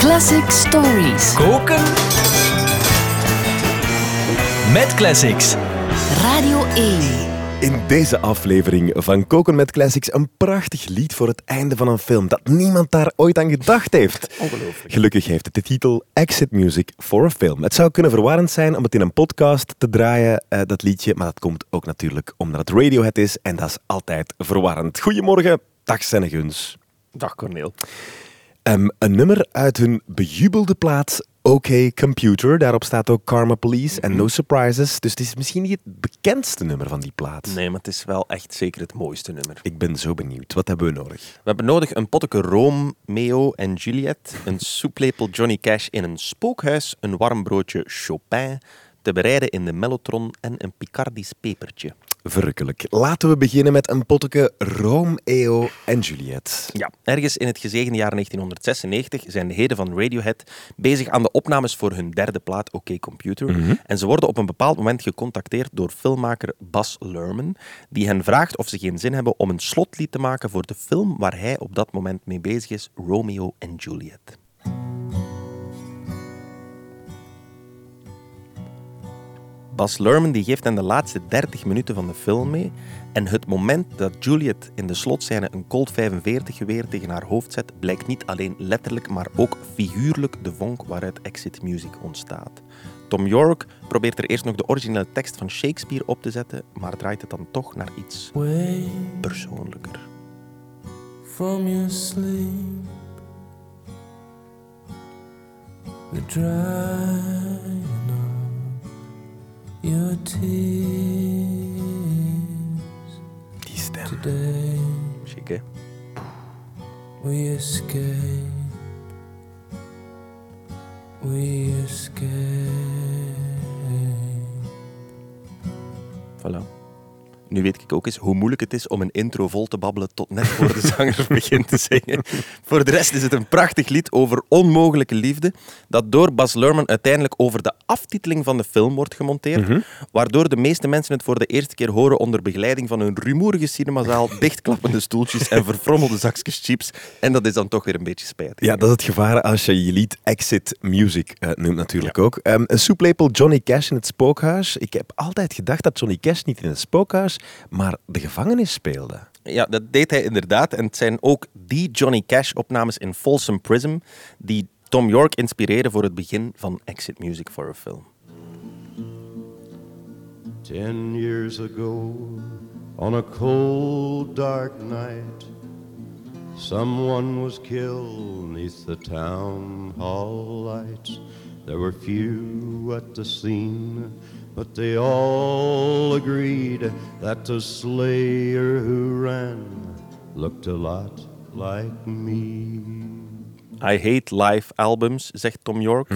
Classic Stories. Koken met classics. Radio 1. In deze aflevering van Koken met Classics een prachtig lied voor het einde van een film dat niemand daar ooit aan gedacht heeft. Ongelooflijk. Gelukkig heeft het de titel Exit Music for a Film. Het zou kunnen verwarrend zijn om het in een podcast te draaien, eh, dat liedje, maar dat komt ook natuurlijk omdat het Radiohead is en dat is altijd verwarrend. Goedemorgen, dag Senneguns. Dag Corneel. Ehm, een nummer uit hun bejubelde plaat OK Computer. Daarop staat ook Karma Police en No Surprises. Dus het is misschien niet het bekendste nummer van die plaat. Nee, maar het is wel echt zeker het mooiste nummer. Ik ben zo benieuwd. Wat hebben we nodig? We hebben nodig een potteke Romeo en Juliet, een soeplepel Johnny Cash in een spookhuis, een warm broodje Chopin, te bereiden in de mellotron en een Picardisch pepertje. Verrukkelijk. Laten we beginnen met een potteke Romeo en Juliet. Ja, ergens in het gezegende jaar 1996 zijn de heden van Radiohead bezig aan de opnames voor hun derde plaat OK Computer. En ze worden op een bepaald moment gecontacteerd door filmmaker Bas Luhrmann, die hen vraagt of ze geen zin hebben om een slotlied te maken voor de film waar hij op dat moment mee bezig is, Romeo en Juliet. Bas Luhrmann die geeft hen de laatste 30 minuten van de film mee. En het moment dat Juliet in de slotscène een Colt 45 geweer tegen haar hoofd zet, blijkt niet alleen letterlijk, maar ook figuurlijk de vonk waaruit Exit Music ontstaat. Tom York probeert er eerst nog de originele tekst van Shakespeare op te zetten, maar draait het dan toch naar iets persoonlijker. from your sleep. The of your tears Die stem. today. We escape. We escape. Voilà. Nu weet ik ook eens hoe moeilijk het is om een intro vol te babbelen tot net voor de zanger begint te zingen. Voor de rest is het een prachtig lied over onmogelijke liefde, dat door Bas Luhrmann uiteindelijk over de aftiteling van de film wordt gemonteerd, waardoor de meeste mensen het voor de eerste keer horen onder begeleiding van een rumoerige cinemazaal, dichtklappende stoeltjes en verfrommelde zakjes chips. En dat is dan toch weer een beetje spijtig. Ja, dat is het gevaar als je je lied Exit Music eh, noemt natuurlijk ook. Ehm, een soeplepel Johnny Cash in het spookhuis. Ik heb altijd gedacht dat Johnny Cash niet in het spookhuis, maar de gevangenis speelde. Ja, dat deed hij inderdaad. En het zijn ook die Johnny Cash-opnames in Folsom Prism die Tom York inspireren voor het begin van Exit Music for a Film. Ten years ago, on a cold, dark night, someone was killed neath the town hall lights. There were few at the scene, but they all agreed that the slayer who ran looked a lot like me. I hate live albums, zegt Tom York,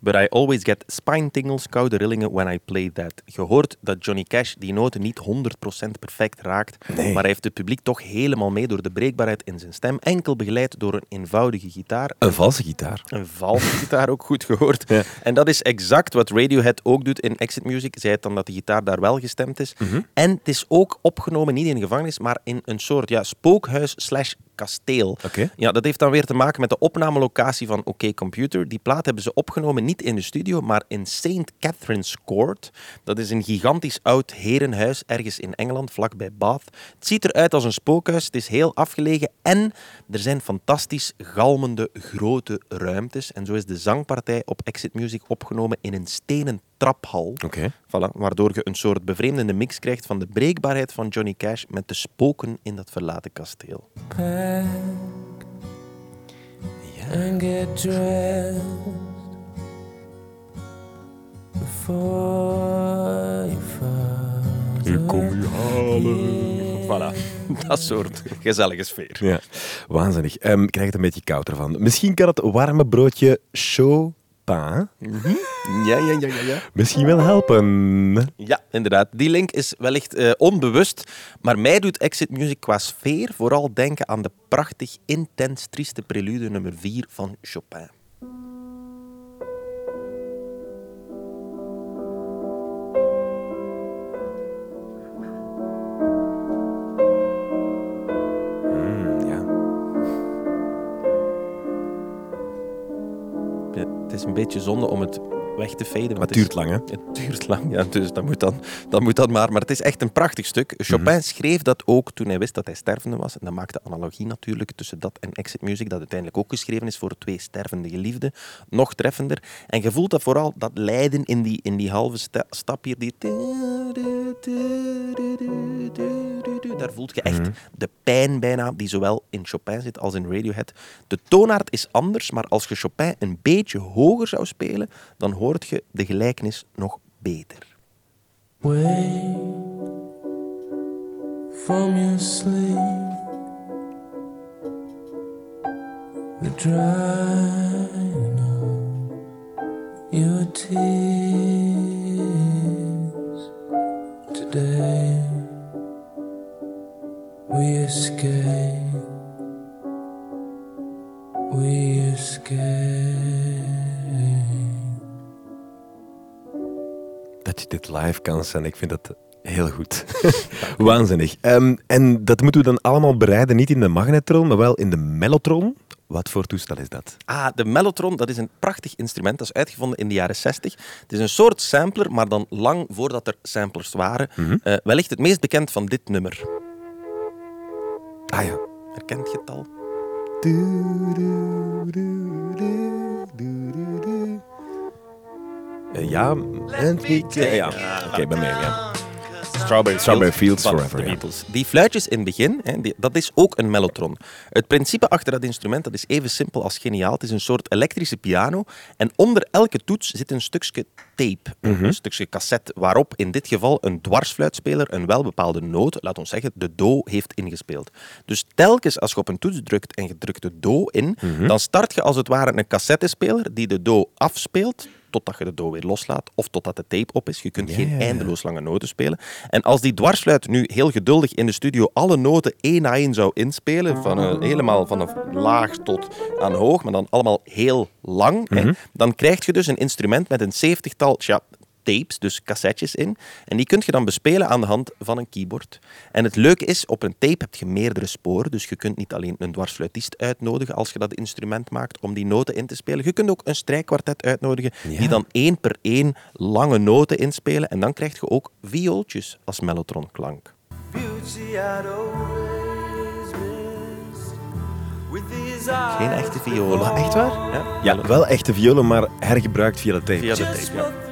but I always get spine tingles, koude rillingen when I play that. Je hoort dat Johnny Cash die noten niet 100% perfect raakt, maar hij heeft het publiek toch helemaal mee door de breekbaarheid in zijn stem, enkel begeleid door een eenvoudige gitaar. Een valse gitaar. Een valse gitaar ook goed gehoord. En dat is exact wat Radiohead ook doet in Exit Music. Zij het dan dat de gitaar daar wel gestemd is. En het is ook opgenomen niet in een gevangenis, maar in een soort ja, spookhuis slash kasteel. Ja, dat heeft dan weer te maken met de opnamelocatie van OK Computer. Die plaat hebben ze opgenomen niet in de studio, maar in St. Catherine's Court. Dat is een gigantisch oud herenhuis ergens in Engeland, vlakbij Bath. Het ziet eruit als een spookhuis, het is heel afgelegen en er zijn fantastisch galmende grote ruimtes. En zo is de zangpartij op Exit Music opgenomen in een stenen traphal. Oké. Voilà, waardoor je een soort bevreemdende mix krijgt van de breekbaarheid van Johnny Cash met de spoken in dat verlaten kasteel. And get dressed before you father. Ik kom u halen. Voilà, dat soort gezellige sfeer. Ja, waanzinnig. Ehm, ik krijg het een beetje koud ervan. Misschien kan het warme broodje Chopin Ja, ja, ja, ja, ja. misschien wel helpen. Ja, inderdaad. Die link is wellicht eh, onbewust, maar mij doet Exit Music qua sfeer vooral denken aan de prachtig, intens, trieste prelude nummer 4 van Chopin. Een beetje zonde om het weg te faden. Maar het duurt lang, hè? Het duurt lang, ja, dus dat moet, dan, dat moet dan maar. Maar het is echt een prachtig stuk. Chopin schreef dat ook toen hij wist dat hij stervende was. En dat maakt de analogie natuurlijk tussen dat en Exit Music, dat uiteindelijk ook geschreven is voor twee stervende geliefden, nog treffender. En je voelt dat vooral, dat lijden in die, in die halve sta- stap hier, die... Daar voelt je echt de pijn bijna, die zowel in Chopin zit als in Radiohead. De toonaard is anders, maar als je Chopin een beetje hoger zou spelen, dan hoort je de gelijkenis nog beter. Wake from your sleep. The drying of your tears. Today we escape. We escape. Dat je dit live kan zijn, ik vind dat heel goed. Waanzinnig. Ehm, en dat moeten we dan allemaal bereiden, niet in de magnetron, maar wel in de mellotron. Wat voor toestel is dat? Ah, de mellotron, dat is een prachtig instrument. Dat is uitgevonden in de jaren 60. Het is een soort sampler, maar dan lang voordat er samplers waren. Eh, wellicht het meest bekend van dit nummer. Ah ja. Herkent je het al? Eh, ja, en niet. Ja, ja. oké, bij mij. Ja. Strawberry, Strawberry Fields Forever, ja. Die fluitjes in het begin, hè, die- dat is ook een mellotron. Het principe achter dat instrument dat is even simpel als geniaal. Het is een soort elektrische piano. En onder elke toets zit een stukje tape, Mhm. een stukje cassette, waarop in dit geval een dwarsfluitspeler een welbepaalde noot, laat ons zeggen, de do, heeft ingespeeld. Dus telkens als je op een toets drukt en je drukt de do in, Mhm. dan start je als het ware een cassettespeler die de do afspeelt totdat je de do weer loslaat of totdat de tape op is. Je kunt Ja, geen ja, ja. eindeloos lange noten spelen. En als die dwarsfluit nu heel geduldig in de studio alle noten één na één zou inspelen, van een, helemaal van een laag tot aan hoog, maar dan allemaal heel lang, Mhm. hè, dan krijg je dus een instrument met een zeventigtal tja, tapes, dus cassettes in. En die kun je dan bespelen aan de hand van een keyboard. En het leuke is, op een tape heb je meerdere sporen, dus je kunt niet alleen een dwarsfluitist uitnodigen als je dat instrument maakt om die noten in te spelen. Je kunt ook een strijkkwartet uitnodigen die dan één per één lange noten inspelen. En dan krijg je ook viooltjes als mellotronklank. Geen echte violen. Echt waar? Ja, Ja, wel echte violen, maar hergebruikt via de tape. via de Just tape. Ja.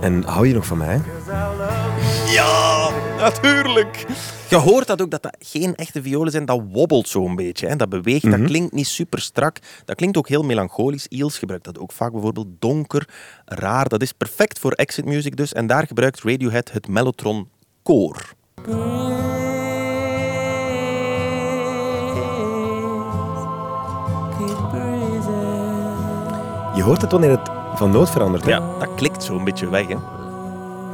En hou je nog van mij? Ja, natuurlijk. Je hoort dat ook, dat dat geen echte violen zijn. Dat wobbelt zo'n beetje. Hè. Dat beweegt, dat klinkt niet super strak. Dat klinkt ook heel melancholisch. Eels gebruikt dat ook vaak bijvoorbeeld donker, raar. Dat is perfect voor exit music dus. En daar gebruikt Radiohead het mellotron koor. Je hoort het wanneer het van noot verandert. Hè? Ja, dat klikt zo'n beetje weg. Hè.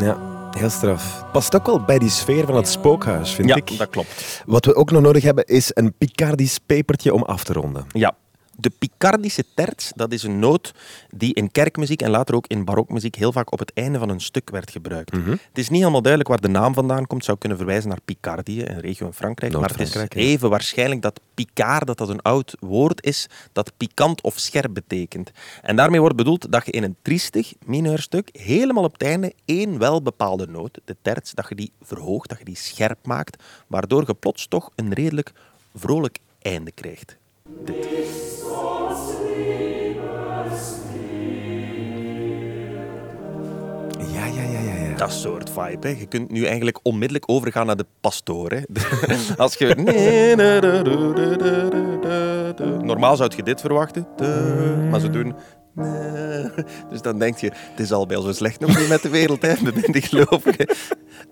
Ja, heel straf. Past ook wel bij die sfeer van het spookhuis, vind Ja, ik. dat klopt. Wat we ook nog nodig hebben, is een Picardisch pepertje om af te ronden. Ja. De Picardische terts, dat is een noot die in kerkmuziek en later ook in barokmuziek heel vaak op het einde van een stuk werd gebruikt. Mhm. Het is niet helemaal duidelijk waar de naam vandaan komt. Het zou kunnen verwijzen naar Picardie, een regio in Frankrijk. Maar het is even waarschijnlijk dat Picard, dat dat een oud woord is, dat pikant of scherp betekent. En daarmee wordt bedoeld dat je in een triestig mineurstuk helemaal op het einde één wel bepaalde noot, de terts, dat je die verhoogt, dat je die scherp maakt, waardoor je plots toch een redelijk vrolijk einde krijgt. Ja, ja, ja, ja. ja. Dat soort vibe. Hè. Je kunt nu eigenlijk onmiddellijk overgaan naar de pastoor. Als je... Normaal zou je dit verwachten. Maar ze doen... Dus dan denk je, het is al bij zo slecht nog niet met de wereld, hè, de minder gelovigen.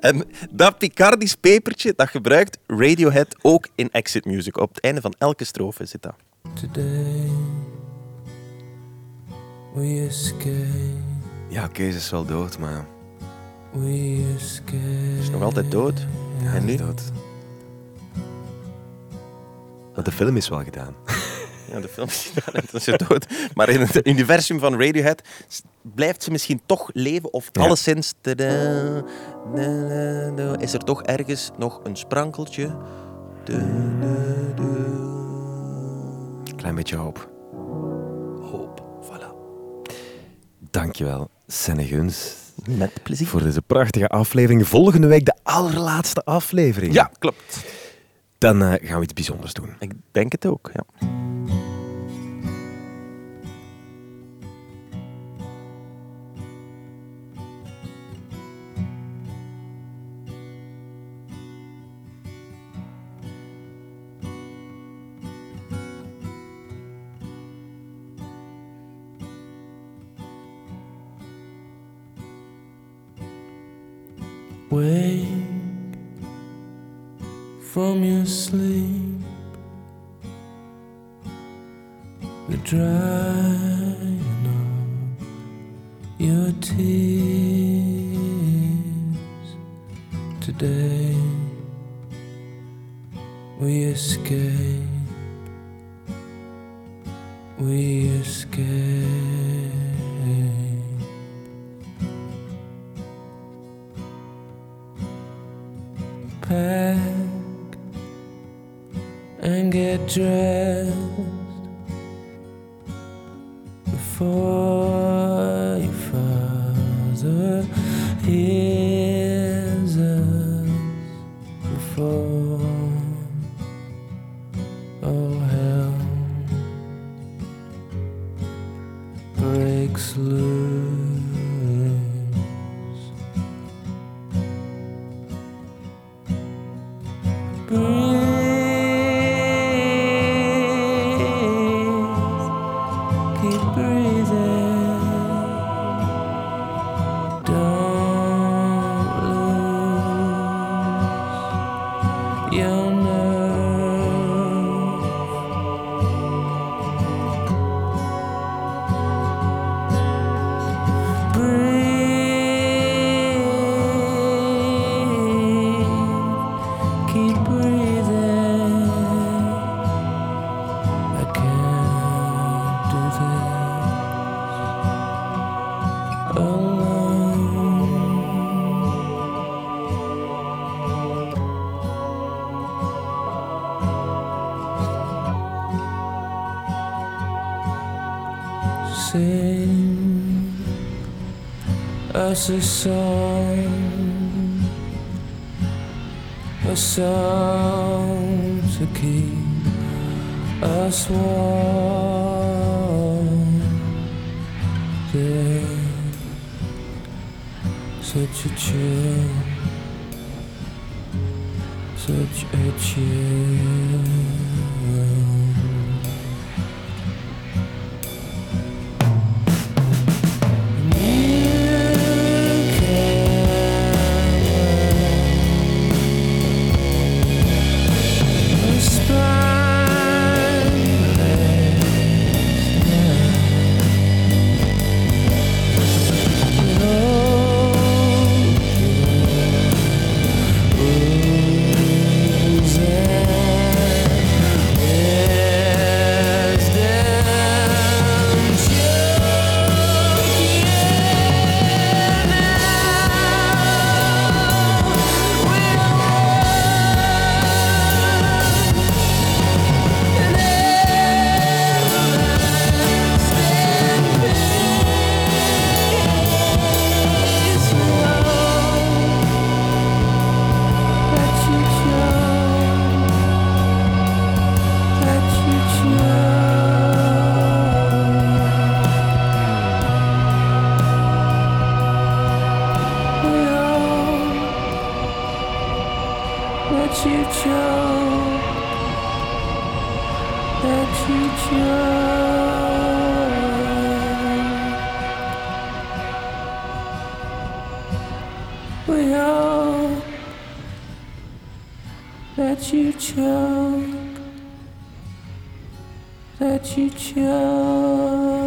En dat Picardisch pepertje, dat gebruikt Radiohead ook in exit music. Op het einde van elke strofe zit dat. Today we escape. Ja, Kees is wel dood, maar... We escape. Is nog altijd dood. Ja, en nu? dood. Want de film is wel gedaan. Ja, de film is gedaan en dan is ze dood. Maar in het universum van Radiohead blijft ze misschien toch leven. Of Ja. alleszins tada, is er toch ergens nog een sprankeltje. Da, klein beetje hoop. Hoop. Voilà. Dankjewel, Senne Guns, Met plezier. voor deze prachtige aflevering. Volgende week de allerlaatste aflevering. Ja, klopt. Dan eh, gaan we iets bijzonders doen. Ik denk het ook, ja. Wake from your sleep. The drying of your tears today. We escape. We escape. Dressed before your father hears us before all hell breaks loose. Lose your Sing us a song, a song to keep us warm. There's such a chill, such a chill. You choke. We all let you choke. Let you choke.